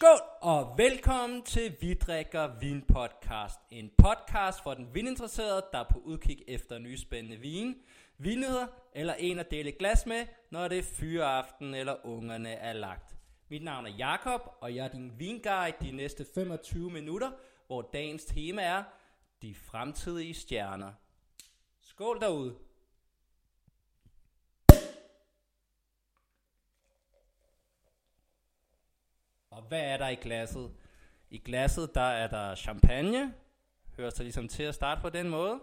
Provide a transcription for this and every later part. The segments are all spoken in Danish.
Skål og velkommen til Vi drikker vin podcast. En podcast for den vininteresserede, der er på udkig efter nye spændende vin, vinheder eller en at dele glas med, når det er fyreaften eller ungerne er lagt. Mit navn er Jakob og jeg er din vinguide de næste 25 minutter, hvor dagens tema er de fremtidige stjerner. Skål derude! Og hvad er der i glasset? I glasset der er der champagne. Hører sig ligesom til at starte på den måde.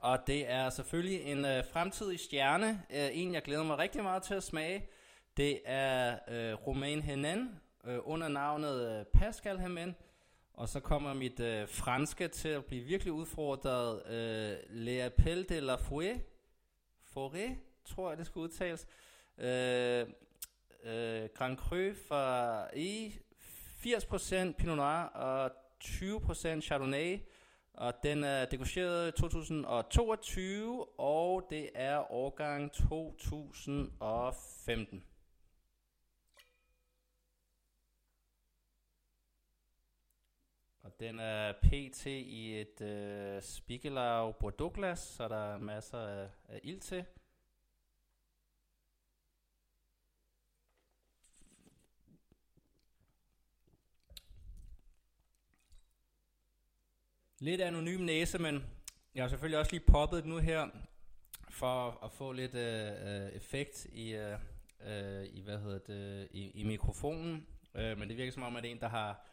Og det er selvfølgelig en øh, fremtidig stjerne. Øh, en, jeg glæder mig rigtig meget til at smage. Det er øh, Romain Henan øh, under navnet øh, Pascal Henan. Og så kommer mit øh, franske til at blive virkelig udfordret. Øh, Le Appel de la Fouet. Forêt, tror jeg det skal udtales. Øh, øh, Grand Cru fra i 80% Pinot Noir og 20% Chardonnay. Og den er dekoreret 2022, og det er årgang 2015. Og den er pt. i et øh, Spiegelau Bordeaux-glas, så der er masser af, af ild til. Lidt anonym næse, men jeg har selvfølgelig også lige poppet nu her, for at få lidt øh, øh, effekt i, øh, øh, i, hvad hedder det, i, i mikrofonen. Øh, men det virker som om, at det er en, der har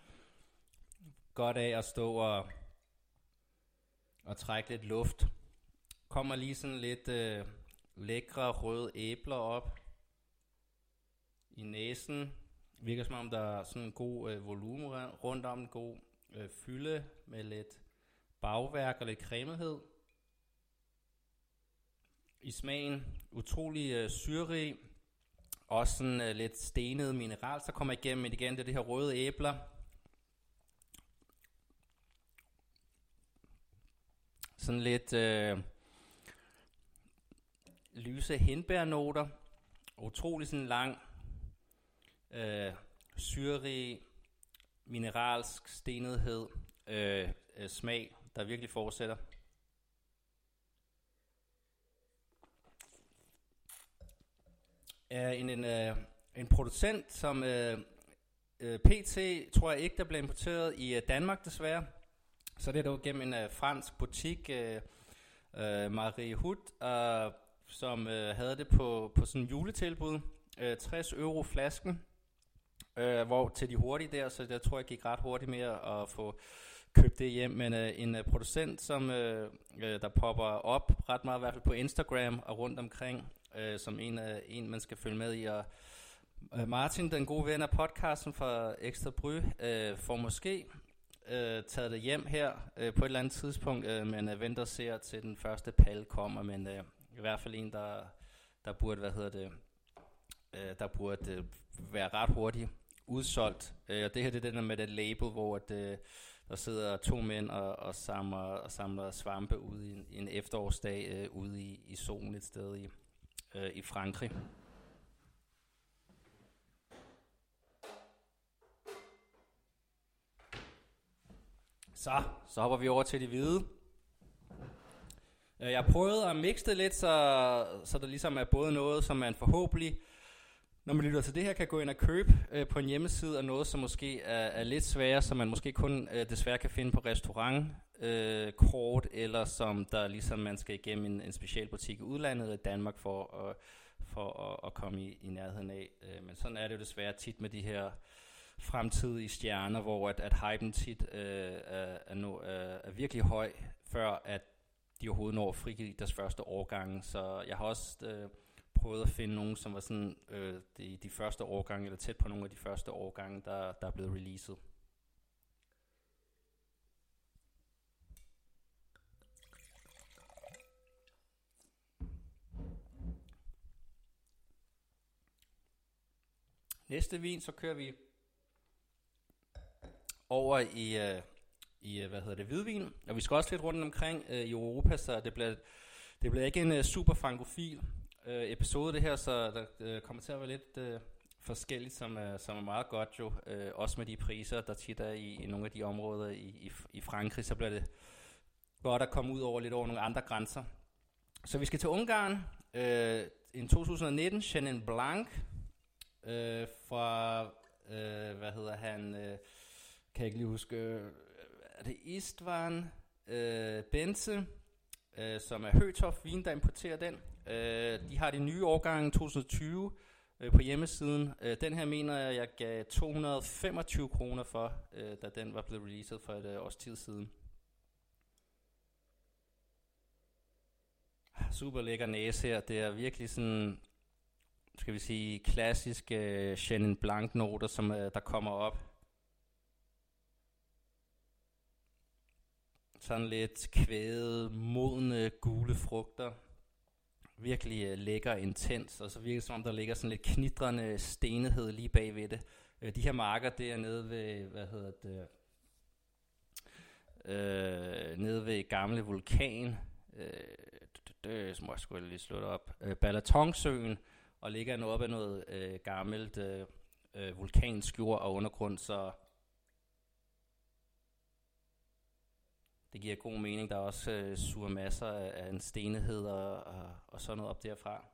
godt af at stå og, og trække lidt luft. Kommer lige sådan lidt øh, lækre røde æbler op i næsen. Virker som om, der er sådan en god øh, volumen rundt om, en god øh, fylde med lidt bagværk og lidt cremethed. I smagen utrolig øh, syrerig, også sådan øh, lidt stenet mineral, så kommer igennem, men igen det er det her røde æbler. Sådan lidt øh, lyse hindbærnoter, utrolig sådan lang, øh, syrerig, mineralsk stenethed, øh, øh, smag der virkelig fortsætter. Er en, en, øh, en producent, som øh, øh PT tror jeg ikke, der blev importeret i øh, Danmark desværre. Så det er dog gennem en øh, fransk butik, øh, øh, Marie Hood, øh, som øh, havde det på, på sådan en juletilbud. Øh, 60 euro flasken, øh, hvor til de hurtige der, så jeg tror jeg gik ret hurtigt med at få købe det hjem, men øh, en øh, producent, som øh, øh, der popper op ret meget, i hvert fald på Instagram og rundt omkring, øh, som en, øh, en, man skal følge med i. Og øh, Martin, den gode ven af podcasten fra Ekstra Bry, øh, får måske øh, taget det hjem her øh, på et eller andet tidspunkt, øh, men øh, venter og ser til den første pal kommer, men øh, i hvert fald en, der, der burde, hvad hedder det, øh, der burde øh, være ret hurtigt udsolgt. Øh, og det her det er den der med det label, hvor at, øh, der sidder to mænd og, og, samler, og samler svampe ude i en, en efterårsdag øh, ude i, i solen et sted i, øh, i Frankrig. Så, så hopper vi over til de hvide. Øh, jeg jeg prøvede at mixe det lidt, så, så der ligesom er både noget, som man forhåbentlig når man lytter til det her, kan gå ind og købe øh, på en hjemmeside af noget, som måske er, er lidt sværere, som man måske kun øh, desværre kan finde på restaurant, øh, kort, eller som der ligesom man skal igennem en, en specialbutik i udlandet i Danmark for, at, for at, at komme i, i nærheden af. Øh, men sådan er det jo desværre tit med de her fremtidige stjerner, hvor at, at hypen tit øh, er, er, no, øh, er virkelig høj, før at de overhovedet når at frigive deres første årgang. Så jeg har også... Øh, prøvet at finde nogen, som var sådan øh, de, de første årgange, eller tæt på nogle af de første årgange, der, der er blevet releaset. Næste vin, så kører vi over i, øh, i øh, hvad hedder det, hvidvin. Og vi skal også lidt rundt omkring øh, i Europa, så det bliver, det bliver ikke en øh, super frankofil øh, episode det her, så der øh, kommer til at være lidt øh, forskelligt, som er, som er meget godt jo. Øh, også med de priser, der tit er i, i nogle af de områder i, i, i Frankrig, så bliver det godt at komme ud over lidt over nogle andre grænser. Så vi skal til Ungarn. Øh, en 2019, Chenin Blanc øh, fra, øh, hvad hedder han, øh, kan jeg ikke lige huske, øh, er det Istvan øh, Benze, øh, som er Høtof Vin, der importerer den. Øh, de har de nye årgang 2020 øh, på hjemmesiden. Øh, den her mener jeg, jeg gav 225 kroner for, øh, da den var blevet releaset for et øh, års tid siden. Ah, super lækker næse her. Det er virkelig sådan, skal vi sige, klassiske øh, Chenin Blanc noter, som øh, der kommer op. Sådan lidt kvæde, modne, gule frugter virkelig lækker lækker intens, og så virker det som om, der ligger sådan lidt knitrende stenighed lige bagved det. Øh, de her marker, det er nede ved, hvad hedder det, øh, nede ved gamle vulkan, øh, det må jeg skulle lige slå det op, øh, Balatonsøen, og ligger nu op af noget øh, gammelt øh, øh vulkansk jord og undergrund, så det giver god mening. Der er også øh, sur masser af, af en stenighed og, og, og sådan noget op derfra.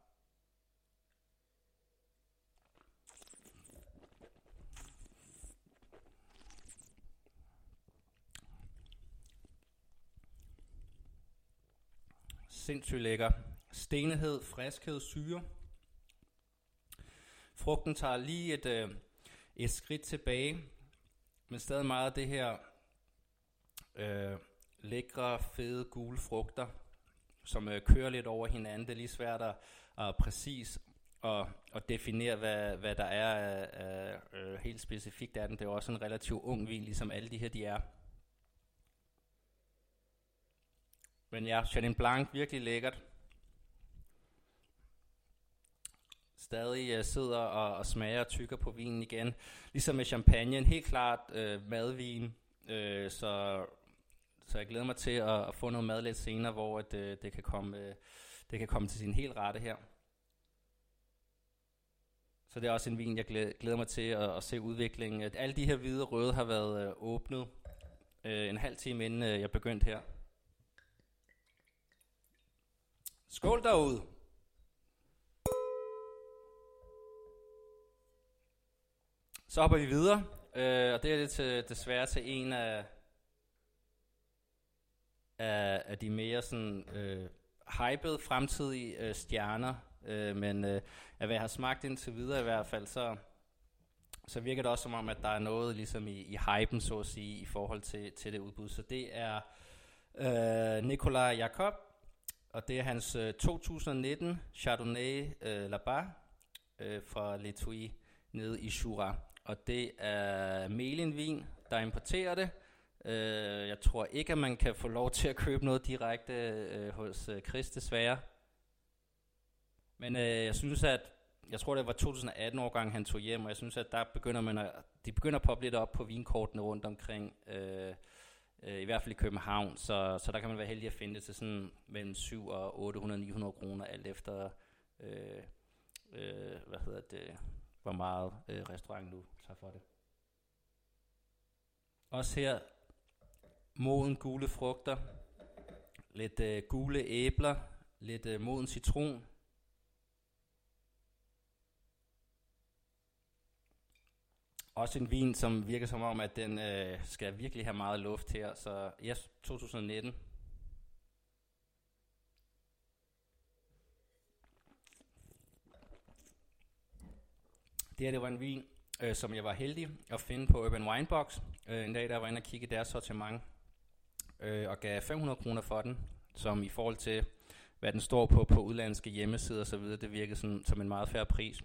Sindssygt lækker. Stenighed, friskhed, syre. Frugten tager lige et, øh, et skridt tilbage, men stadig meget af det her øh, lækre, fede, gule frugter, som øh, kører lidt over hinanden. Det er lige svært at, at præcis og, og definere, hvad, hvad der er øh, øh, helt specifikt af den. Det er også en relativt ung vin, ligesom alle de her de er. Men ja, Chenin Blanc, virkelig lækkert. Stadig øh, sidder og, og smager og tykker på vinen igen. Ligesom med champagne, helt klart øh, madvin, Øh, så så jeg glæder mig til at, at få noget mad lidt senere, hvor at, øh, det, kan komme, øh, det kan komme til sin helt rette her. Så det er også en vin, jeg glæder mig til at, at se udviklingen. At alle de her hvide og røde har været øh, åbnet øh, en halv time inden øh, jeg begyndte her. Skål derude! Så hopper vi videre, øh, og det er det til, desværre til en af, af, af de mere sådan øh, hypede fremtidige øh, stjerner, øh, men øh, af hvad jeg har smagt indtil videre i hvert fald, så, så virker det også som om, at der er noget ligesom i, i hypen, så at sige, i forhold til, til det udbud. Så det er øh, Nicolas Jacob, og det er hans øh, 2019 Chardonnay øh, Labar øh, fra Letui nede i Jura. Og det er Melinvin, der importerer det, Øh, jeg tror ikke, at man kan få lov til at købe noget direkte øh, hos øh, Chris, desværre. Men øh, jeg synes, at jeg tror, det var 2018 årgang, han tog hjem, og jeg synes, at der begynder man at, de begynder at poppe lidt op på vinkortene rundt omkring, øh, øh, i hvert fald i København, så, så der kan man være heldig at finde det til sådan mellem 7 og 800-900 kroner, alt efter, øh, øh, hvad hedder det, hvor meget øh, restauranten nu tager for det. Også her moden gule frugter, lidt øh, gule æbler, lidt øh, moden citron. Også en vin, som virker som om, at den øh, skal virkelig have meget luft her. Så yes, 2019. Det her det var en vin, øh, som jeg var heldig at finde på Urban Winebox. Øh, en dag, der var inde og kigge deres sortiment øh, og gav 500 kroner for den, som i forhold til, hvad den står på på udlandske hjemmesider osv., det virkede sådan, som en meget færre pris.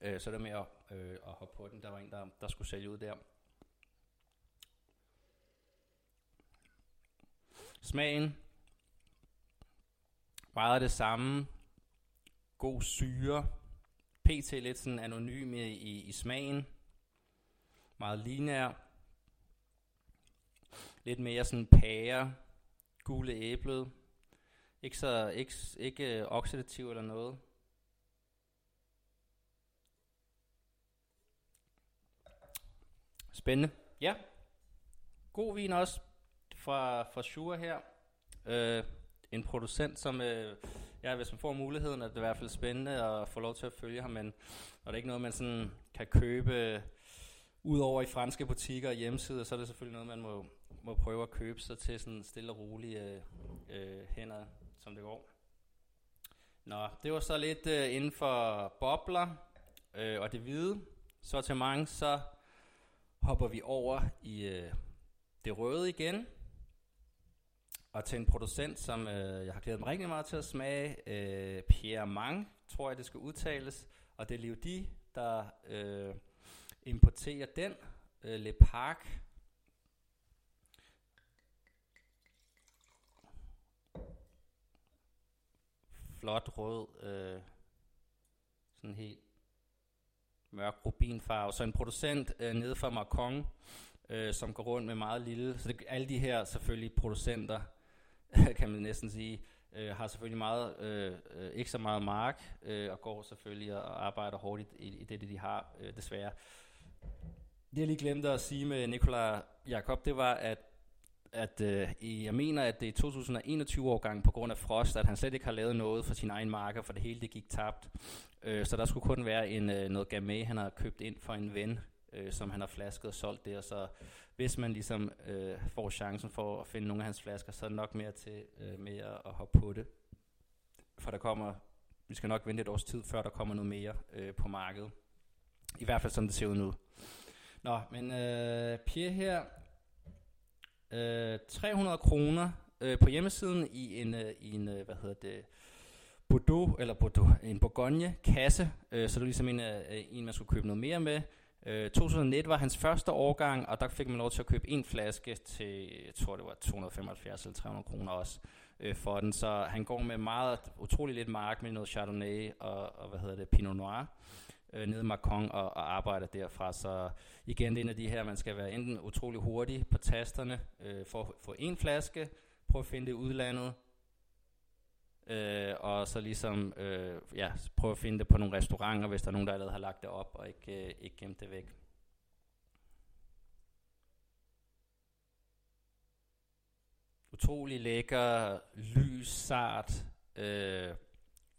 Øh, så det med at, øh, at hoppe på den, der var en, der, der skulle sælge ud der. Smagen, meget det samme, god syre, pt. lidt sådan anonym i, i, i smagen, meget linær, lidt mere sådan pære, gule æblet. Ikke så ikke, ikke oxidativ eller noget. Spændende. Ja. God vin også fra, fra Shure her. Øh, en producent, som, øh, ja, hvis man får muligheden, er det i hvert fald spændende at få lov til at følge ham, men når det er ikke noget, man sådan kan købe Udover i franske butikker og hjemmesider, så er det selvfølgelig noget, man må, må prøve at købe sig til sådan stille og rolige øh, øh, hænder, som det går. Nå, det var så lidt øh, inden for bobler øh, og det hvide. Så til mange, så hopper vi over i øh, det røde igen. Og til en producent, som øh, jeg har glædet mig rigtig meget til at smage, øh, Pierre Mang, tror jeg det skal udtales. Og det er Livdi, der øh, importerer den. Øh, Le Parc. Flot rød, øh, sådan helt mørk rubinfarve. Så en producent øh, nede fra Macron, øh, som går rundt med meget lille. Så det, alle de her selvfølgelig producenter, kan man næsten sige, øh, har selvfølgelig meget, øh, øh, ikke så meget mark, øh, og går selvfølgelig og arbejder hårdt i, i, i det, de har, øh, desværre. Det jeg lige glemte at sige med Nikola Jakob, det var, at at øh, jeg mener, at det er 2021 årgang på grund af frost, at han slet ikke har lavet noget for sin egen marker, for det hele det gik tabt. Øh, så der skulle kun være en øh, noget gamay, han har købt ind for en ven, øh, som han har flasket og solgt det. Og så hvis man ligesom øh, får chancen for at finde nogle af hans flasker, så er det nok mere til øh, med at, at hoppe på det. For der kommer, vi skal nok vente et års tid, før der kommer noget mere øh, på markedet. I hvert fald som det ser ud nu. Nå, men øh, Pierre her, øh, 300 kroner øh, på hjemmesiden i en, øh, i en øh, hvad hedder det, Bordeaux, eller Bordeaux, en Bourgogne kasse, øh, så det er ligesom en, øh, en, man skulle købe noget mere med. Øh, 2019 var hans første årgang, og der fik man lov til at købe en flaske til, jeg tror det var 275 eller 300 kroner også øh, for den. Så han går med meget, utrolig lidt mark med noget Chardonnay og, og hvad hedder det, Pinot Noir øh, nede i Macron og, og arbejder derfra. Så igen, det er en af de her, man skal være enten utrolig hurtig på tasterne øh, for at få en flaske, prøve at finde det udlandet, øh, og så ligesom øh, ja, prøve at finde det på nogle restauranter, hvis der er nogen, der allerede har lagt det op og ikke, øh, ikke gemt det væk. Utrolig lækker, lys, sart, øh,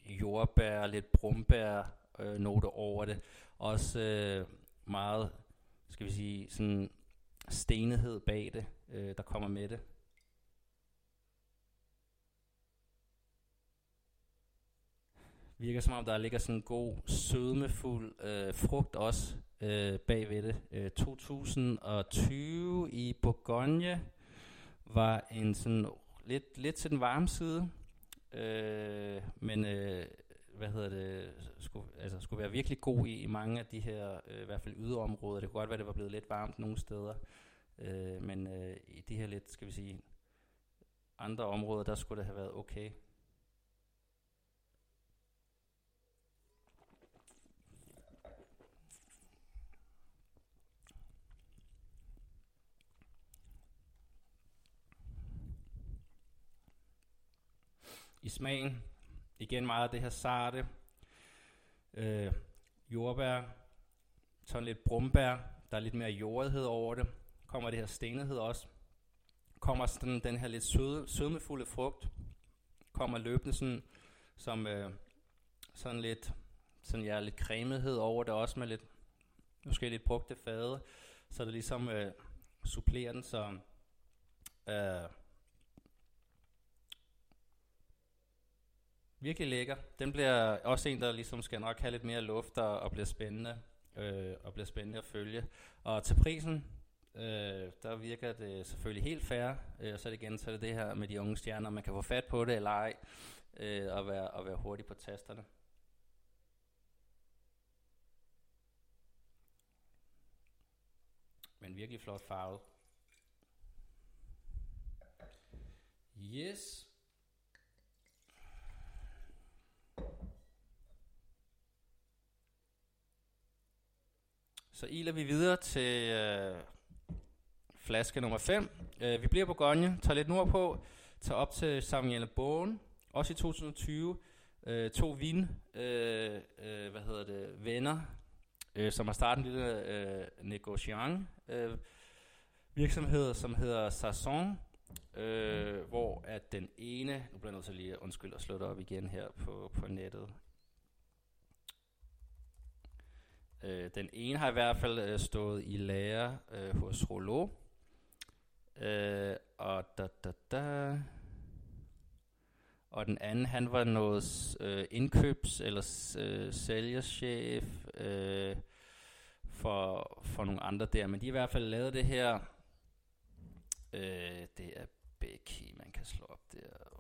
jordbær, lidt brumbær, øh, note over det. Også øh, meget, skal vi sige, sådan stenighed bag det, øh, der kommer med det. Virker som om, der ligger sådan en god, sødmefuld øh, frugt også øh, bag ved det. Øh, 2020 i Bourgogne var en sådan lidt, lidt til den varme side, øh, men øh, hvad hedder det, skulle, altså, skulle være virkelig god i, i mange af de her, øh, i hvert fald yderområder. Det kunne godt være, det var blevet lidt varmt nogle steder, øh, men øh, i de her lidt, skal vi sige, andre områder, der skulle det have været okay. I smagen Igen meget af det her sarte. Øh, jordbær. Sådan lidt brumbær. Der er lidt mere jordhed over det. Kommer det her stenighed også. Kommer sådan den her lidt søde, sødmefulde frugt. Kommer løbende sådan, som øh, sådan lidt, sådan ja, lidt cremethed over det også med lidt, måske lidt brugte fade. Så det ligesom øh, supplerer den, så øh, Virkelig lækker. Den bliver også en, der ligesom skal nok have lidt mere luft og, og bliver spændende øh, og bliver spændende at følge. Og til prisen, øh, der virker det selvfølgelig helt fair. Øh, og så er det igen, så er det det her med de unge stjerner, man kan få fat på det eller ej, øh, og, være, og være hurtig på tasterne. Men virkelig flot farvet. Yes. Så iler vi videre til øh, flaske nummer 5. Øh, vi bliver på Gonje, tager lidt nordpå, tager op til Samuel Bogen, også i 2020. Øh, to vin, øh, øh, hvad hedder det, venner, øh, som har startet en lille øh, negociant øh, virksomhed, som hedder Sasson, øh, hvor at den ene, nu bliver jeg nødt til lige at undskylde og slå det op igen her på, på nettet. Øh, den ene har i hvert fald øh, stået i lære øh, hos Rollo, øh, og da, da, da, og den anden, han var noget øh, indkøbs- eller øh, sælgerchef øh, for, for nogle andre der. Men de har i hvert fald lavet det her. Øh, det er Becky, man kan slå op der.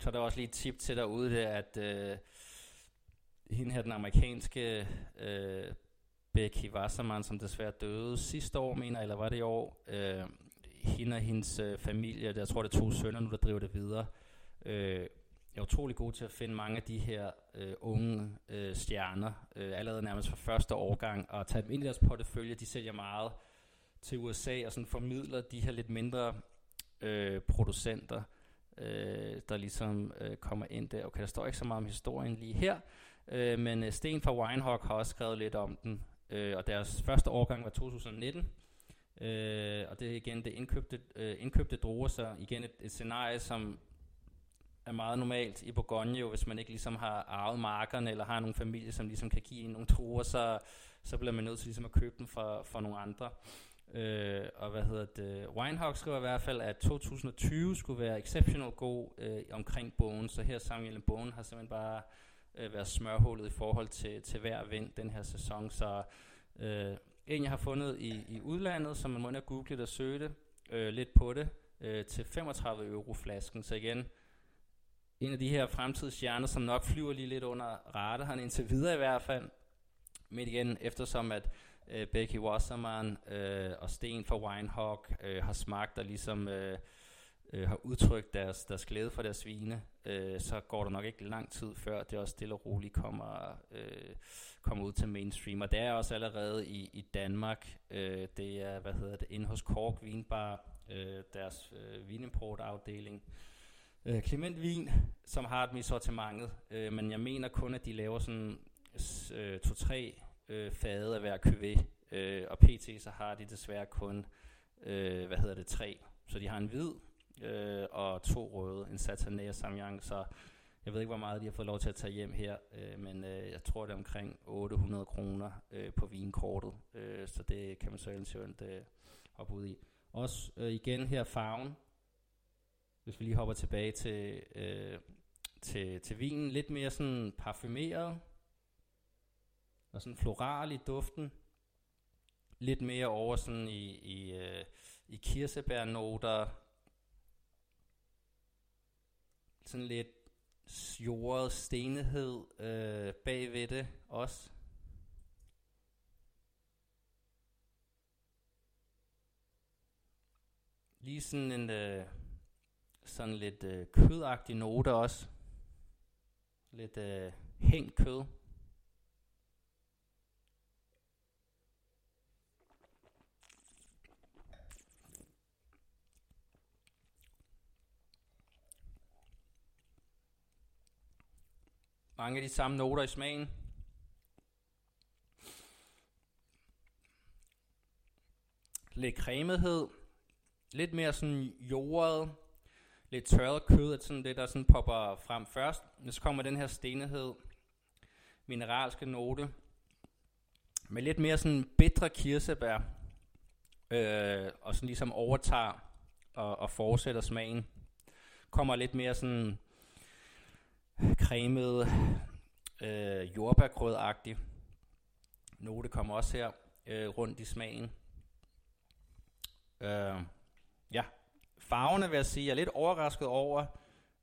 Så er der også lige et tip til derude, det er, at øh, hende her, den amerikanske øh, Becky Wasserman, som desværre døde sidste år, mener eller var det i år, øh, hende og hendes øh, familie, jeg tror det er to sønner nu, der driver det videre, øh, er utrolig god til at finde mange af de her øh, unge øh, stjerner, øh, allerede nærmest fra første årgang, og tage dem ind i deres portefølje. De sælger meget til USA og sådan formidler de her lidt mindre øh, producenter, øh, der ligesom øh, kommer ind der. Okay, der står ikke så meget om historien lige her, øh, men øh, Sten fra Winehawk har også skrevet lidt om den, øh, og deres første årgang var 2019, Øh, og det er igen det indkøbte, øh, indkøbte druer, så igen et, et scenarie, som er meget normalt i Bourgogne, hvis man ikke ligesom har arvet markerne, eller har nogle familie, som ligesom kan give en nogle druer, så, så bliver man nødt til ligesom at købe dem for, for nogle andre. Øh, og hvad hedder det? Winehawk skriver i hvert fald, at 2020 skulle være exceptional god øh, omkring bogen, så her Samuel bogen har simpelthen bare øh, været smørhullet i forhold til, til hver vind den her sæson, så øh, en, jeg har fundet i, i udlandet, som man må have googlet og søge det, øh, lidt på det, øh, til 35 euro flasken. Så igen, en af de her fremtidsstjerner, som nok flyver lige lidt under radaren indtil videre i hvert fald. Men igen, eftersom at øh, Becky Wasserman øh, og Sten fra Winehawk øh, har smagt og ligesom øh, øh, har udtrykt deres, deres glæde for deres vine, øh, så går der nok ikke lang tid før det også stille og roligt kommer, øh, kommer ud til mainstream. Og det er også allerede i, i Danmark. Øh, det er, hvad hedder det, inde hos Kork Vinbar, øh, deres øh, vinimportafdeling. Øh, Clement Vin, som har dem i sortimentet, øh, men jeg mener kun, at de laver sådan øh, to-tre øh, fade af hver cuvée, øh, og pt. så har de desværre kun, øh, hvad hedder det, tre. Så de har en hvid, øh, og to røde, en Satanæ og Samyang, så jeg ved ikke, hvor meget de har fået lov til at tage hjem her, øh, men øh, jeg tror, det er omkring 800 kroner øh, på vinkortet, øh, så det kan man så eventuelt øh, hoppe ud i. Også øh, igen her farven, hvis vi lige hopper tilbage til, øh, til, til vinen, lidt mere sådan parfumeret, og sådan floral i duften, lidt mere over sådan i, i, øh, i kirsebærnoter, sådan lidt jordet stenighed øh, bagved det også. Lige sådan en øh, sådan lidt øh, kødagtig note også. Lidt øh, hængt kød. Mange af de samme noter i smagen. Lidt cremethed. Lidt mere sådan jordet. Lidt tørret kød, at sådan det, der sådan popper frem først. Men så kommer den her stenhed, Mineralske note. Med lidt mere sådan bitre kirsebær. Øh, og sådan ligesom overtager og, og fortsætter smagen. Kommer lidt mere sådan cremet, øh, jordbærgrød-agtig. Note kommer også her øh, rundt i smagen. Øh, ja, farverne vil jeg sige, jeg er lidt overrasket over,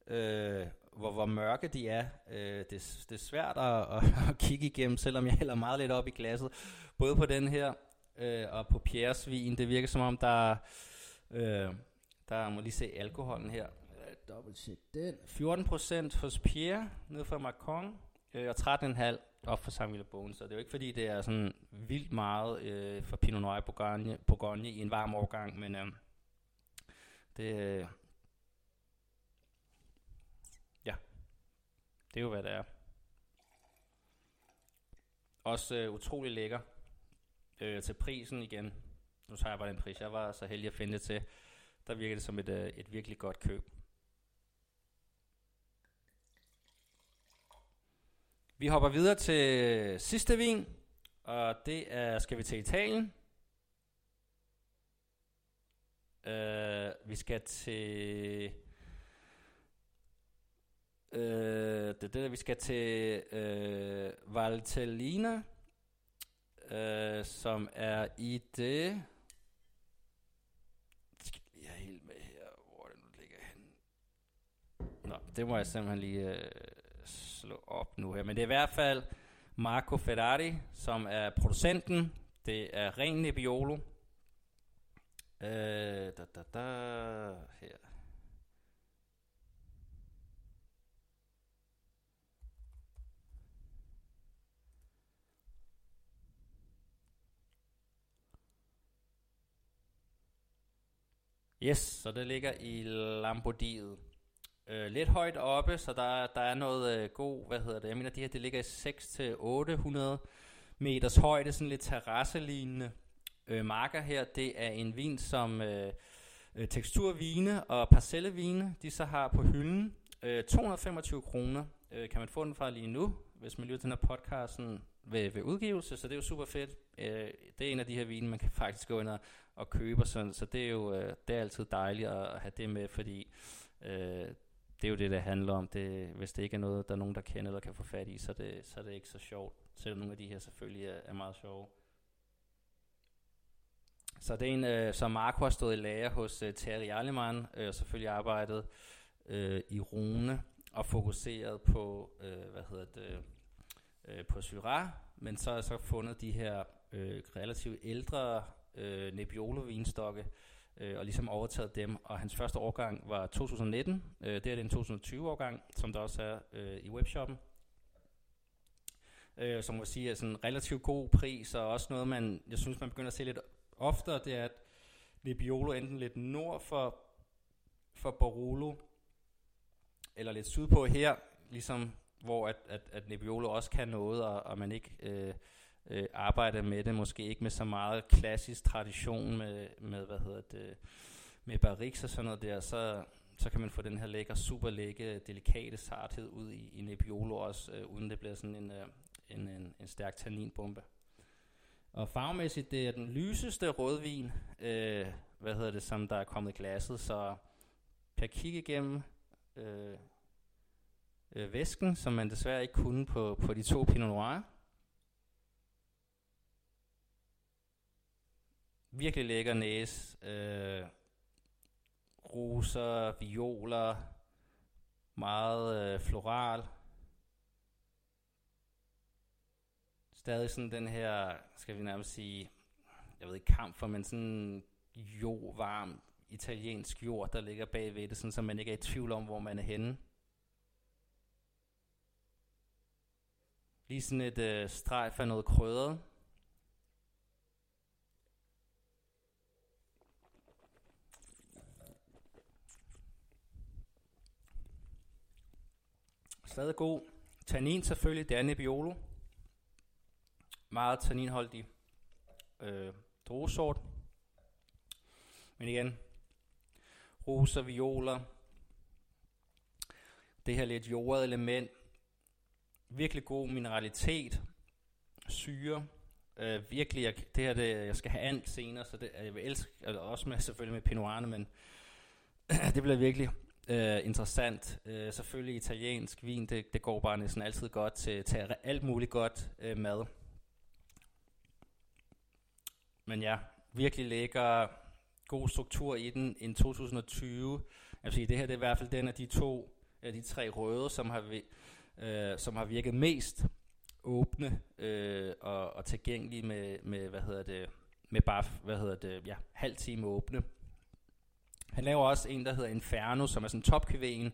øh, hvor, hvor mørke de er. Øh, det, det er svært at, at, at kigge igennem, selvom jeg hælder meget lidt op i glasset. Både på den her øh, og på Pierres vin. Det virker som om, der, øh, der må lige se alkoholen her dobbelt check den. 14% hos Pierre, ned fra Macron, øh, og 13,5 op for Samuel Bogen. Så det er jo ikke fordi, det er sådan vildt meget øh, for Pinot Noir Bourgogne, Bourgogne i en varm årgang, men øh, det, øh, ja, Det er jo, hvad det er. Også øh, utrolig lækker. Øh, til prisen igen. Nu tager jeg bare den pris, jeg var så heldig at finde det til. Der virker det som et, øh, et virkelig godt køb. Vi hopper videre til sidste vin, og det er, skal vi til Italien. Uh, vi skal til uh, det er det, vi skal til uh, Valtellina, uh, som er i det jeg er helt med her, hvor det nu ligger hen. Nå, det må jeg simpelthen lige uh, slå op nu her. Men det er i hvert fald Marco Ferrari, som er producenten. Det er ren Nebbiolo. Øh, da, da, da, her. Yes, så det ligger i Lambodiet. Øh, lidt højt oppe, så der, der er noget øh, god, hvad hedder det, jeg mener de her, det ligger i 6-800 meters højde, sådan lidt terrasselignende øh, marker her. Det er en vin, som øh, øh teksturvine og parcellevine, de så har på hylden. Øh, 225 kroner øh, kan man få den fra lige nu, hvis man lytter til den her podcasten ved, ved udgivelse, så det er jo super fedt. Øh, det er en af de her vine, man kan faktisk gå ind og, og købe, så, så det er jo øh, det er altid dejligt at, at have det med, fordi øh, det er jo det, det handler om. Det, hvis det ikke er noget, der er nogen, der kender eller kan få fat i, så er det, så er det ikke så sjovt. Selvom nogle af de her selvfølgelig er, er meget sjove. Så det er en, øh, som Marco har stået i lære hos øh, Terry Allemann, øh, selvfølgelig arbejdet øh, i Rune og fokuseret på, øh, hvad hedder det, øh, på Syrah, men så har jeg så fundet de her øh, relativt ældre øh, Nebbiolo-vinstokke, øh, og ligesom overtaget dem. Og hans første årgang var 2019. Øh, det er den 2020-årgang, som der også er øh, i webshoppen. Øh, som må sige er sådan en relativt god pris, og også noget, man, jeg synes, man begynder at se lidt oftere, det er, at Nebbiolo enten lidt nord for, for Barolo, eller lidt sydpå her, ligesom hvor at, at, at Nebbiolo også kan noget, og, og man ikke øh, øh, arbejder med det, måske ikke med så meget klassisk tradition med, med hvad hedder det, med barriks og sådan noget der, så, så kan man få den her lækker, super lække, delikate sarthed ud i, i Nebbiolo også, øh, uden det bliver sådan en, øh, en, en, en stærk tanninbombe. Og farvemæssigt, det er den lyseste rødvin, øh, hvad hedder det, som der er kommet i glasset, så per kig igennem øh, øh, væsken, som man desværre ikke kunne på, på de to Pinot Noir. Virkelig lækker næse. Øh, roser, violer, meget øh, floral. Stadig sådan den her, skal vi nærmest sige, jeg ved ikke kamp for, men sådan jo varm italiensk jord, der ligger bagved det, sådan så man ikke er i tvivl om, hvor man er henne. Lige sådan et øh, strejf af noget krydret. Stadig god. Tannin selvfølgelig, det er Nebbiolo. Meget tanninholdig øh, druesort. Men igen, roser, violer, det her lidt jordet element, virkelig god mineralitet, syre, øh, virkelig, jeg, det her, det, jeg skal have and senere, så det, jeg vil elske, altså også med, selvfølgelig med Pinot men det bliver virkelig øh, interessant. Øh, selvfølgelig italiensk vin, det, det går bare næsten altid godt til, til alt muligt godt øh, mad. Men ja, virkelig lækker, god struktur i den. En 2020, jeg vil sige, det her det er i hvert fald den af de to, af de tre røde, som har, øh, som har virket mest åbne øh, og, og tilgængelige med, med, hvad hedder det, med bare, hvad hedder det, ja, halv time åbne. Han laver også en, der hedder Inferno, som er sådan topkvægen,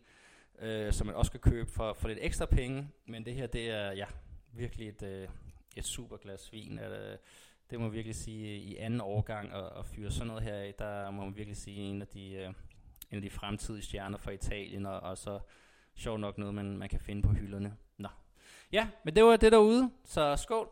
øh, som man også kan købe for, for lidt ekstra penge. Men det her, det er ja, virkelig et, øh, et super glas vin. Øh, det må man virkelig sige i anden årgang at, at fyre sådan noget her af, der må man virkelig sige en af de, øh, en af de fremtidige stjerner fra Italien, og, og så sjov nok noget, man, man kan finde på hylderne. Nå. Ja, men det var det derude, så skål.